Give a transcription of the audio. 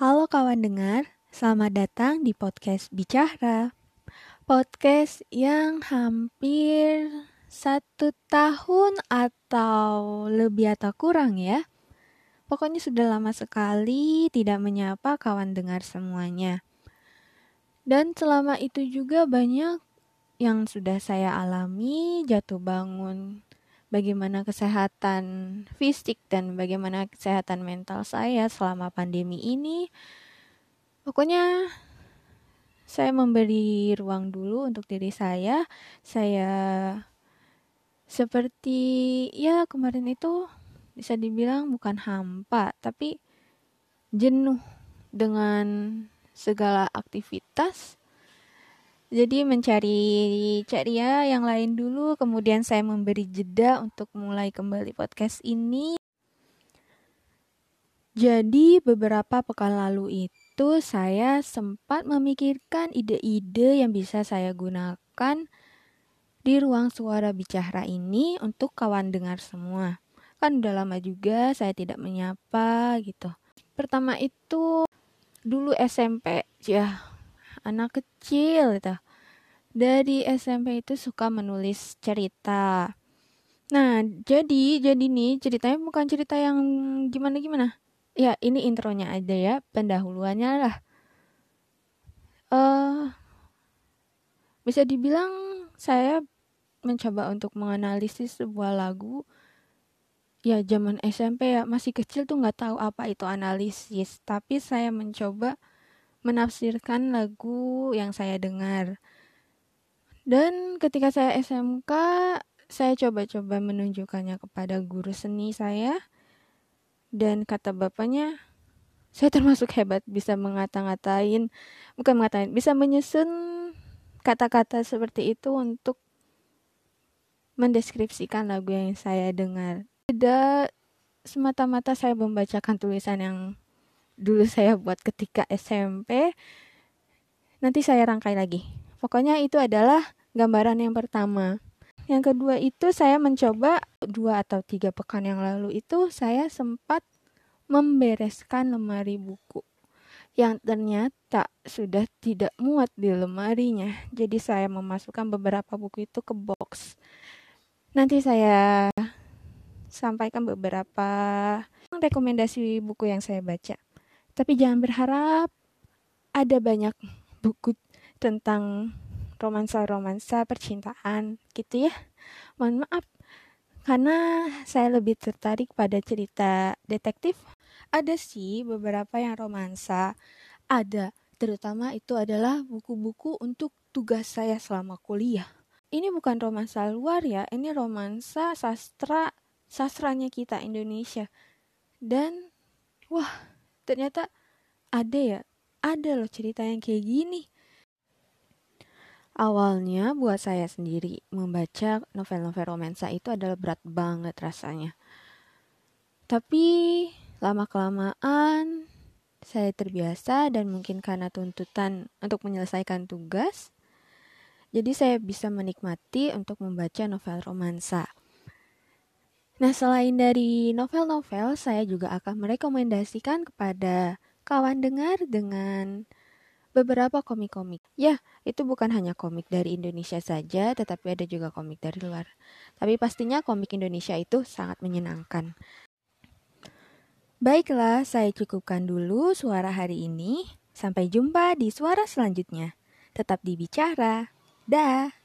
Halo kawan dengar, selamat datang di podcast Bicara. Podcast yang hampir satu tahun atau lebih atau kurang ya. Pokoknya sudah lama sekali tidak menyapa kawan dengar semuanya. Dan selama itu juga banyak yang sudah saya alami, jatuh bangun, bagaimana kesehatan fisik dan bagaimana kesehatan mental saya selama pandemi ini. Pokoknya saya memberi ruang dulu untuk diri saya. Saya seperti ya kemarin itu bisa dibilang bukan hampa, tapi jenuh dengan segala aktivitas jadi mencari ceria yang lain dulu, kemudian saya memberi jeda untuk mulai kembali podcast ini. Jadi beberapa pekan lalu itu saya sempat memikirkan ide-ide yang bisa saya gunakan di ruang suara bicara ini untuk kawan dengar semua. Kan udah lama juga saya tidak menyapa gitu. Pertama itu dulu SMP ya anak kecil gitu. Dari SMP itu suka menulis cerita. Nah, jadi jadi nih ceritanya bukan cerita yang gimana-gimana. Ya, ini intronya aja ya, pendahuluannya lah. Eh uh, bisa dibilang saya mencoba untuk menganalisis sebuah lagu ya zaman SMP ya masih kecil tuh nggak tahu apa itu analisis tapi saya mencoba menafsirkan lagu yang saya dengar. Dan ketika saya SMK, saya coba-coba menunjukkannya kepada guru seni saya. Dan kata bapaknya, saya termasuk hebat bisa mengata-ngatain, bukan mengatain, bisa menyusun kata-kata seperti itu untuk mendeskripsikan lagu yang saya dengar. Tidak semata-mata saya membacakan tulisan yang dulu saya buat ketika SMP nanti saya rangkai lagi pokoknya itu adalah gambaran yang pertama yang kedua itu saya mencoba dua atau tiga pekan yang lalu itu saya sempat membereskan lemari buku yang ternyata sudah tidak muat di lemarinya. Jadi saya memasukkan beberapa buku itu ke box. Nanti saya sampaikan beberapa rekomendasi buku yang saya baca. Tapi jangan berharap ada banyak buku tentang romansa-romansa percintaan gitu ya. Mohon maaf karena saya lebih tertarik pada cerita detektif. Ada sih beberapa yang romansa, ada terutama itu adalah buku-buku untuk tugas saya selama kuliah. Ini bukan romansa luar ya, ini romansa sastra sastranya kita Indonesia. Dan wah, ternyata ada ya ada loh cerita yang kayak gini. Awalnya buat saya sendiri membaca novel-novel romansa itu adalah berat banget rasanya. Tapi lama kelamaan saya terbiasa dan mungkin karena tuntutan untuk menyelesaikan tugas jadi saya bisa menikmati untuk membaca novel romansa Nah, selain dari novel-novel, saya juga akan merekomendasikan kepada kawan dengar dengan beberapa komik-komik. Ya, itu bukan hanya komik dari Indonesia saja, tetapi ada juga komik dari luar. Tapi pastinya komik Indonesia itu sangat menyenangkan. Baiklah, saya cukupkan dulu suara hari ini. Sampai jumpa di suara selanjutnya. Tetap dibicara. Dah.